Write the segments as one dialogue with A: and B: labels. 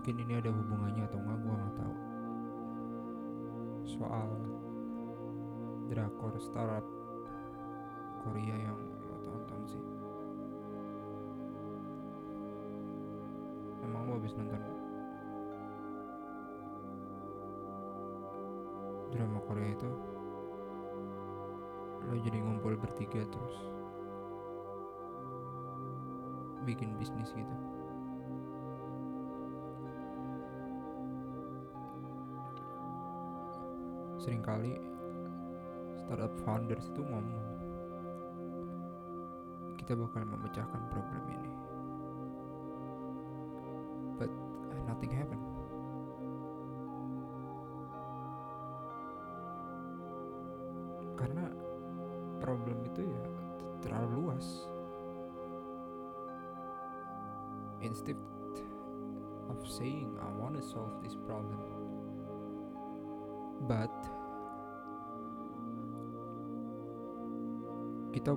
A: mungkin ini ada hubungannya atau enggak gua nggak tahu. Soal drakor startup Korea yang lo tonton sih. Emang lo habis nonton drama Korea itu lo jadi ngumpul bertiga terus bikin bisnis gitu sering kali startup founders itu ngomong kita bakal memecahkan problem ini. But nothing happen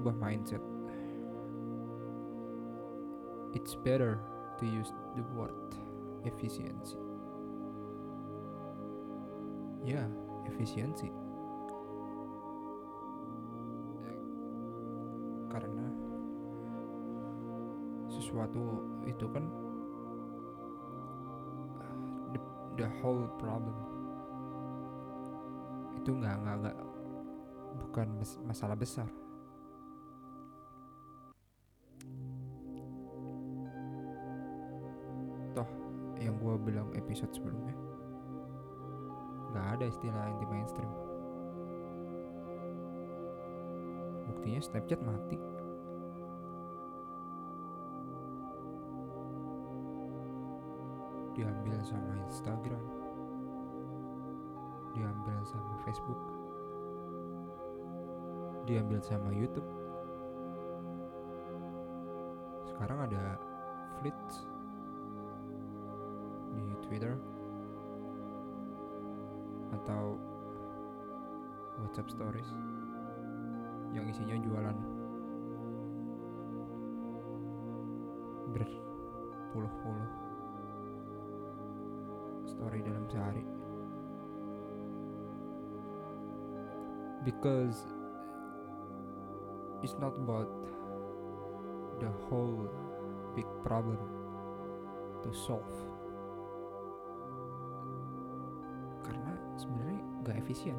A: kita ubah mindset. It's better to use the word efficiency. Ya efisiensi karena sesuatu itu kan the, the whole problem. Itu nggak nggak bukan masalah besar gua bilang episode sebelumnya. Nggak ada istilah anti mainstream. Buktinya Snapchat mati. Diambil sama Instagram. Diambil sama Facebook. Diambil sama YouTube. Sekarang ada Flits Twitter atau WhatsApp Stories yang isinya jualan berpuluh-puluh story dalam sehari. Because it's not about the whole big problem to solve gak efisien.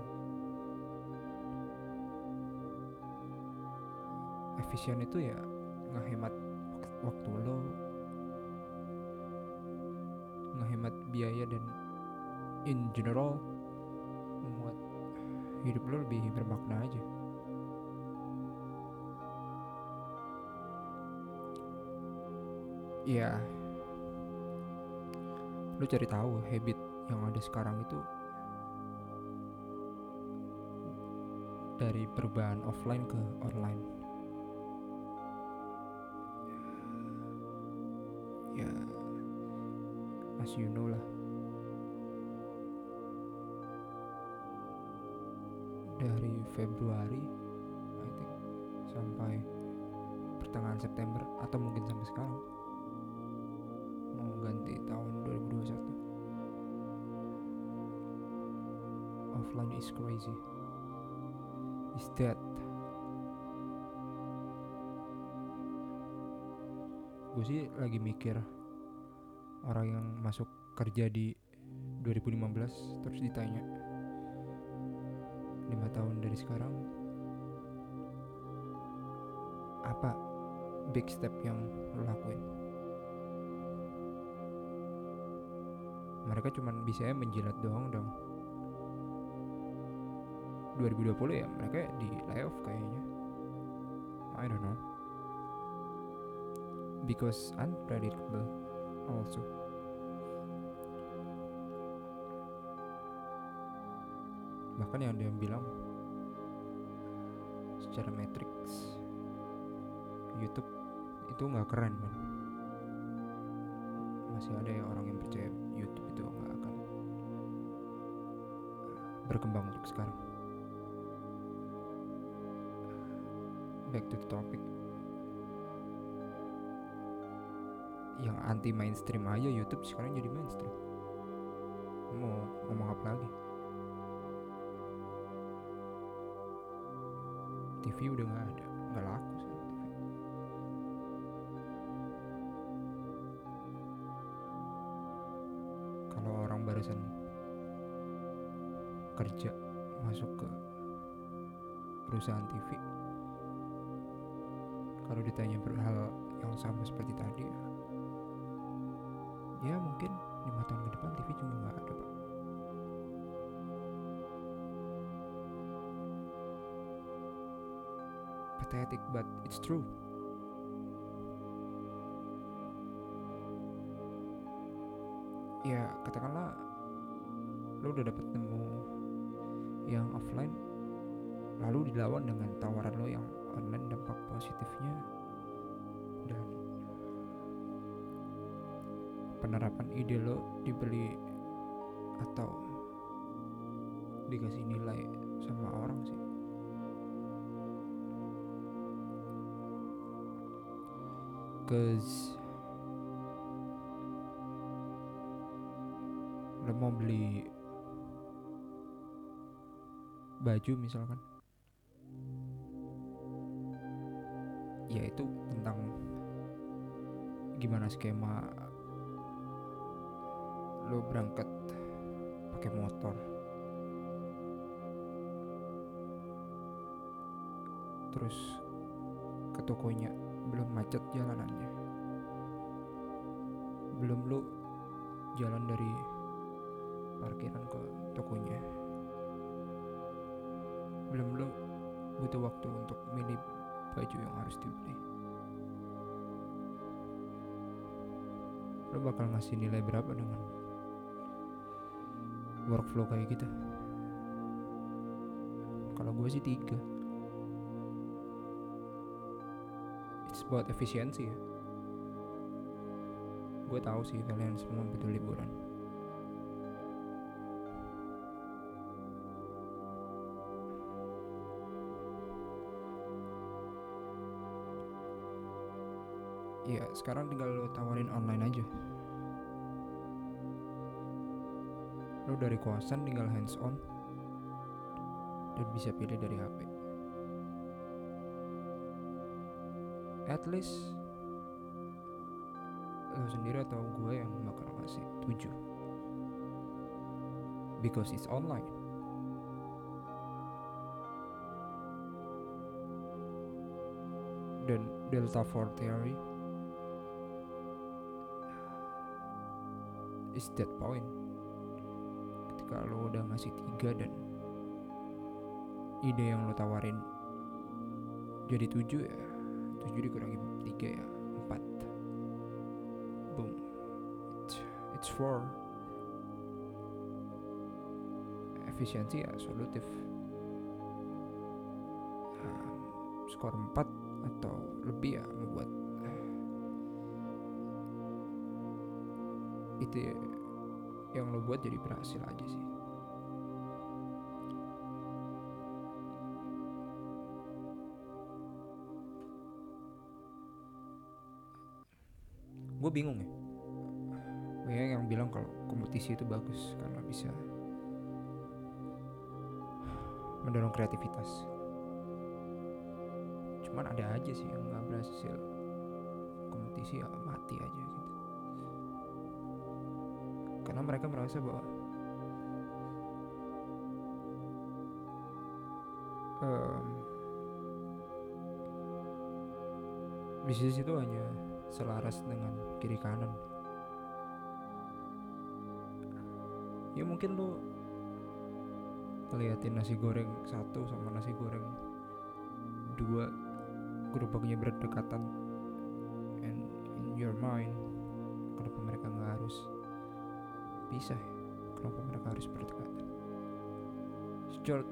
A: Efisien itu ya ngehemat wak- waktu lo. Ngehemat biaya dan in general membuat hidup lo lebih bermakna aja. Ya lu cari tahu habit yang ada sekarang itu dari perubahan offline ke online? Ya. As you know lah. Dari Februari I think sampai pertengahan September atau mungkin sampai sekarang. Mau ganti tahun 2021 offline is crazy is dead gue sih lagi mikir orang yang masuk kerja di 2015 terus ditanya lima tahun dari sekarang apa big step yang lo lakuin? Mereka cuman bisa menjilat doang dong 2020 ya mereka di layoff kayaknya. I don't know. Because unpredictable also. Bahkan yang dia bilang secara matrix YouTube itu nggak keren man. Masih ada ya orang yang percaya YouTube itu nggak akan berkembang untuk sekarang back to the topic. Yang anti mainstream aja YouTube sekarang jadi mainstream. Mau ngomong apa lagi? TV udah nggak ada nggak laku TV kalau orang barusan kerja masuk ke perusahaan TV kalau ditanya berhal yang sama seperti tadi ya ya mungkin lima tahun ke depan TV juga nggak ada pak. Pathetic but it's true. Ya katakanlah lo udah dapet nemu yang offline lalu dilawan dengan tawaran lo yang online dampak positifnya dan penerapan ide lo dibeli atau dikasih nilai sama orang sih. Cause lo mau beli baju misalkan ya itu tentang gimana skema lo berangkat pakai motor. Terus ke tokonya belum macet jalanannya. Belum lo jalan dari parkiran ke tokonya. Belum lo butuh waktu untuk milih baju yang harus dibeli. Lo bakal ngasih nilai berapa dengan workflow kayak gitu? Kalau gue sih tiga. It's about efisiensi ya. Gue tahu sih kalian semua butuh liburan ya sekarang tinggal lo tawarin online aja. Lo dari kosan tinggal hands on dan bisa pilih dari HP at least lo sendiri atau gue yang bakal ngasih 7 because it's online. Dan Delta 4 theory is that point. Ketika lo udah ngasih tiga dan ide yang lo tawarin jadi tujuh ya tujuh dikurangi tiga ya empat. Boom. It's, four efisiensi ya solutif. Um, skor 4 atau lebih ya membuat itu ya, yang lo buat jadi berhasil aja sih. Gue bingung ya. Banyak yang bilang kalau kompetisi itu bagus karena bisa mendorong kreativitas. Cuman ada aja sih yang nggak berhasil. Kompetisi ya mati aja mereka merasa bahwa um, bisnis itu hanya selaras dengan kiri kanan. Ya mungkin lo ngeliatin nasi goreng satu sama nasi goreng dua gerobaknya berdekatan and in your mind terpisah ya. kenapa mereka harus berdekatan George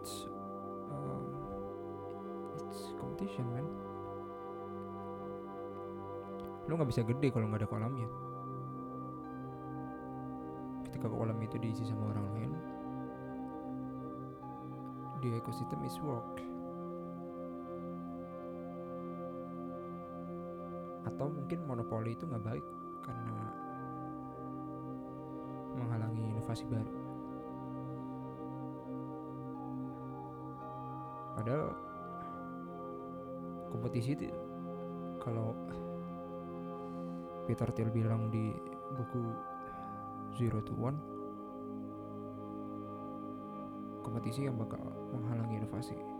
A: it's um, it's competition man. Lu nggak bisa gede kalau nggak ada kolamnya ketika kolam itu diisi sama orang lain di ekosistem is work. Atau mungkin monopoli itu nggak baik karena menghalangi inovasi baru. Padahal kompetisi itu kalau Peter Thiel bilang di buku Zero to One kompetisi yang bakal menghalangi inovasi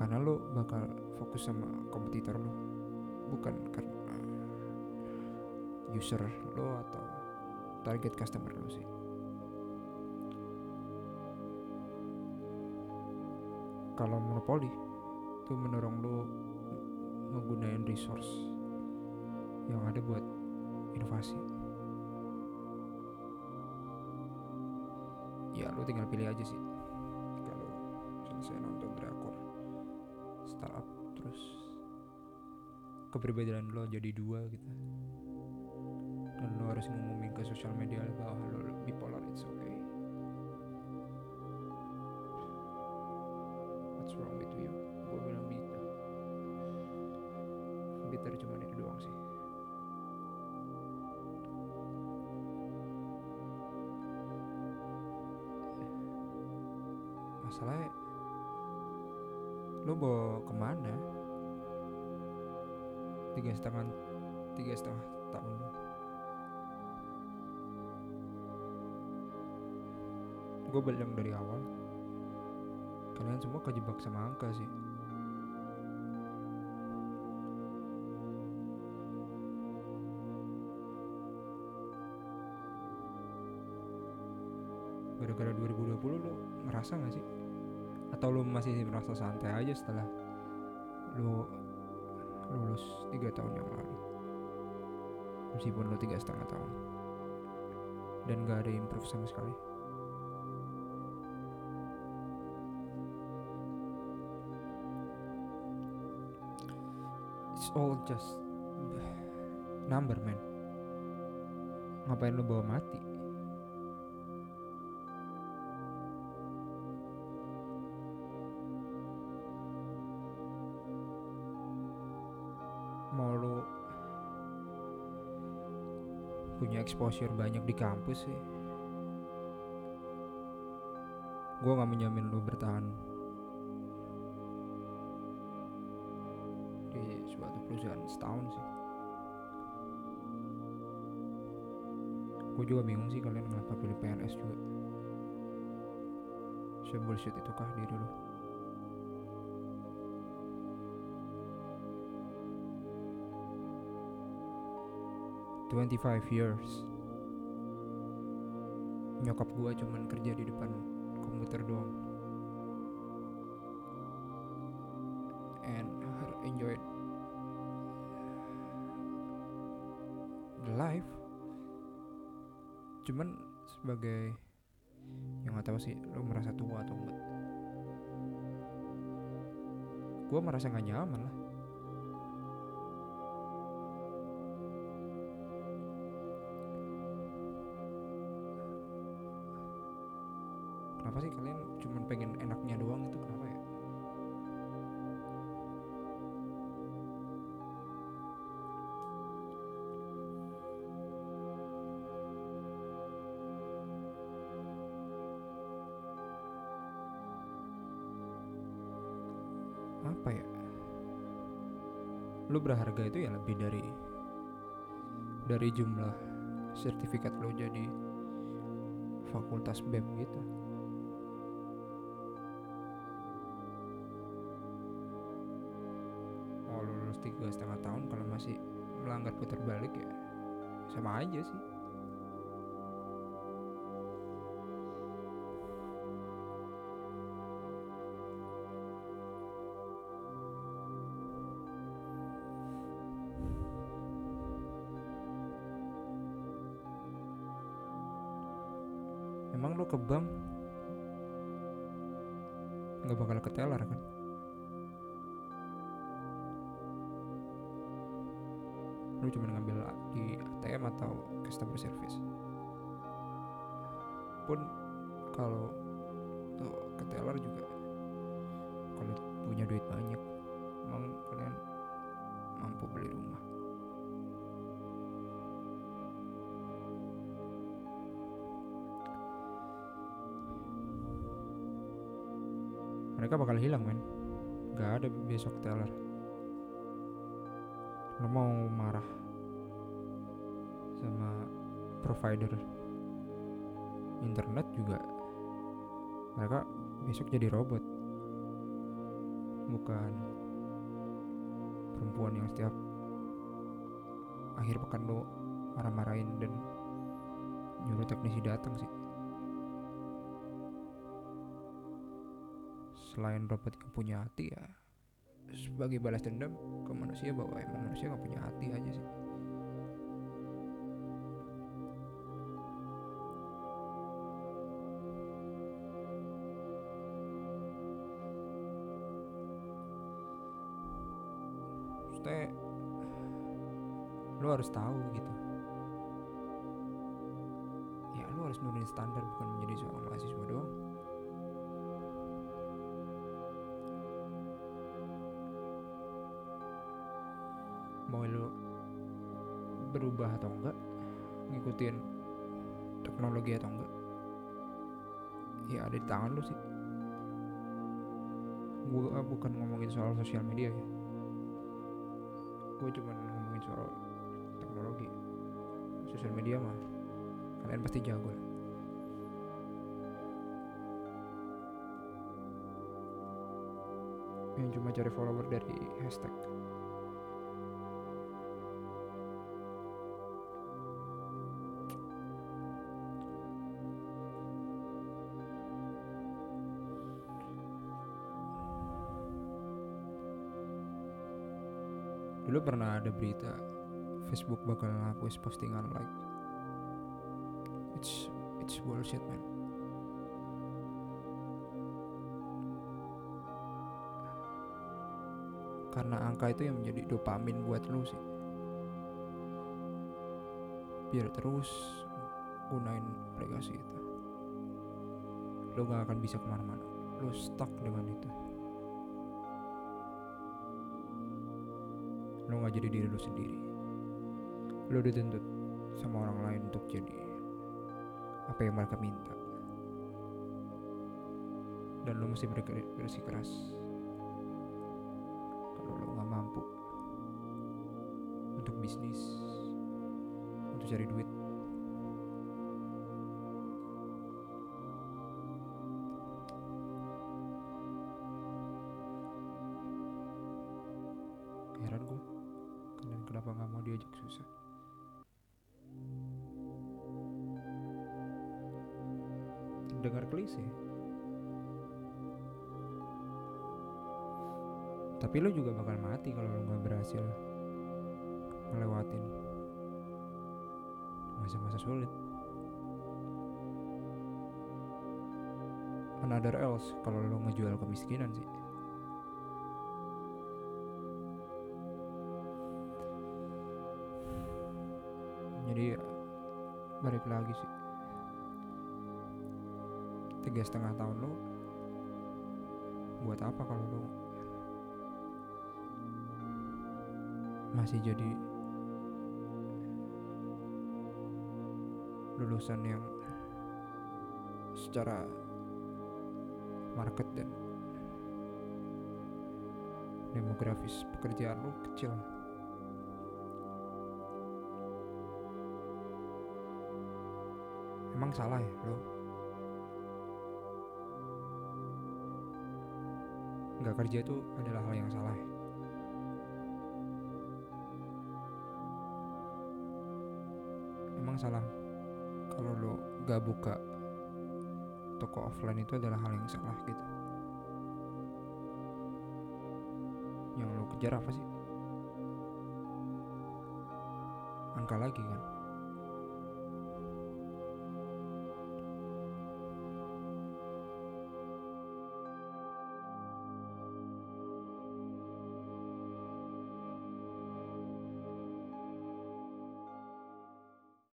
A: karena lo bakal fokus sama kompetitor lo. Bukan karena user lo atau target customer lo sih. Kalau monopoli itu mendorong lo menggunakan resource yang ada buat inovasi. Ya lo tinggal pilih aja sih. Kalau selesai nonton drakor startup terus keberbedaan lo jadi dua gitu. Dan lo harus ngumumin ke sosial media bahwa lo bipolar it's okay. What's wrong with you? Gue bilang gitu bitter cuma itu doang sih. Masalahnya lo bawa ke mana? Tiga setengah tiga setengah tahun. Gue bilang dari awal. Kalian semua kejebak sama angka sih. Gara-gara 2020 lo ngerasa gak sih atau lo masih merasa santai aja setelah lo lulus tiga tahun yang lalu? Meskipun lo tiga setengah tahun. Dan gak ada improve sama sekali. It's all just number man. Ngapain lo bawa mati exposure banyak di kampus sih. Gue gak menjamin lo bertahan. Di suatu perusahaan setahun sih. Gue juga bingung sih kalian kenapa pilih PNS juga. Sebullshit itukah diri lu? 25 years. Nyokap gue cuman kerja di depan komputer doang. And her enjoy The life. Cuman sebagai Yang gak tau sih lo merasa tua atau enggak. Gue merasa gak nyaman lah. Berharga itu ya lebih dari dari jumlah sertifikat lo jadi fakultas BEM gitu. mau lulus tiga setengah tahun kalau masih melanggar putar balik ya sama aja sih ke bank nggak bakal ketelar kan? Lu cuma ngambil di ATM atau customer service. Pun kalau tuh teller juga kalau punya duit banyak. Mereka bakal hilang men. Nggak ada besok teller lo mau marah sama provider internet juga mereka besok jadi robot. Bukan perempuan yang setiap akhir pekan lo marah-marahin dan nyuruh teknisi datang sih selain robot yang punya hati ya sebagai balas dendam ke manusia bahwa emang manusia nggak punya hati aja sih. Lo harus tahu gitu. Ya lo harus nurunin standar bukan menjadi seorang mahasiswa doang berubah atau enggak? Ngikutin teknologi atau enggak? Ya ada di tangan lo sih. Gue bukan ngomongin soal sosial media ya. Gue cuma ngomongin soal teknologi. Sosial media mah kalian pasti jago lah. Yang cuma cari follower dari hashtag dulu pernah ada berita Facebook bakal ngapus postingan like it's it's bullshit man. Karena angka itu yang menjadi dopamin buat lu sih. Biar terus gunain aplikasi itu. Lu gak akan bisa ke mana-mana. Lu stuck dengan itu lu gak jadi diri lu sendiri. Lu dituntut sama orang lain untuk jadi apa yang mereka minta. Dan lu mesti bersikeras kalau lu nggak mampu untuk bisnis untuk cari duit heran gue kenapa nggak mau diajak susah? Dengar klise. Tapi lo juga bakal mati kalau lo nggak berhasil ngelewatin. Masa-masa sulit. Another else kalau lo ngejual kemiskinan sih jadi balik lagi sih. Tiga setengah tahun lo buat apa kalau lo masih jadi lulusan yang secara market dan demografis pekerjaan lo kecil emang salah ya lo nggak kerja itu adalah hal yang salah ya? emang salah kalau lo gak buka toko offline itu adalah hal yang salah gitu. Yang lo kejar apa sih? Angka lagi kan